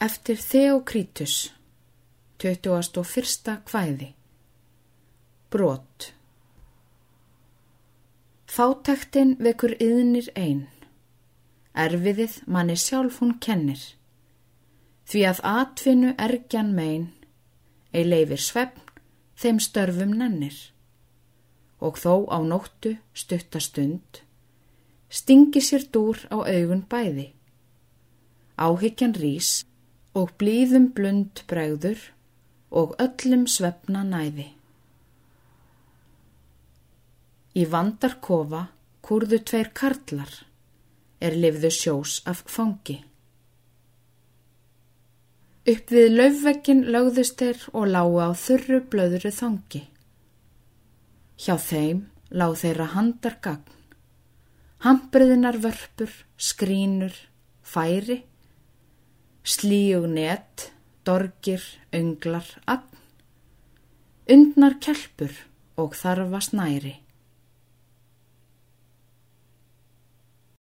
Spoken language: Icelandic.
Eftir Theokrítus, 21. kvæði. Brot. Fátektin vekur yðnir einn. Erfiðið manni sjálf hún kennir. Því að atvinnu ergjan megin, ei leifir svefn, þeim störfum nennir. Og þó á nóttu stuttastund, stingi sér dúr á augun bæði. Áhyggjan rís og blíðum blund bregður og öllum svefna næði. Í vandarkofa kurðu tveir karlar er lifðu sjós af fangi. Upp við laufvekkin lögðust þeir og lágu á þurru blöðru þangi. Hjá þeim lág þeirra handar gagn, hambriðinar vörpur, skrínur, færi, slíug net, dorgir, önglar, agn, undnar kelpur og þarfa snæri.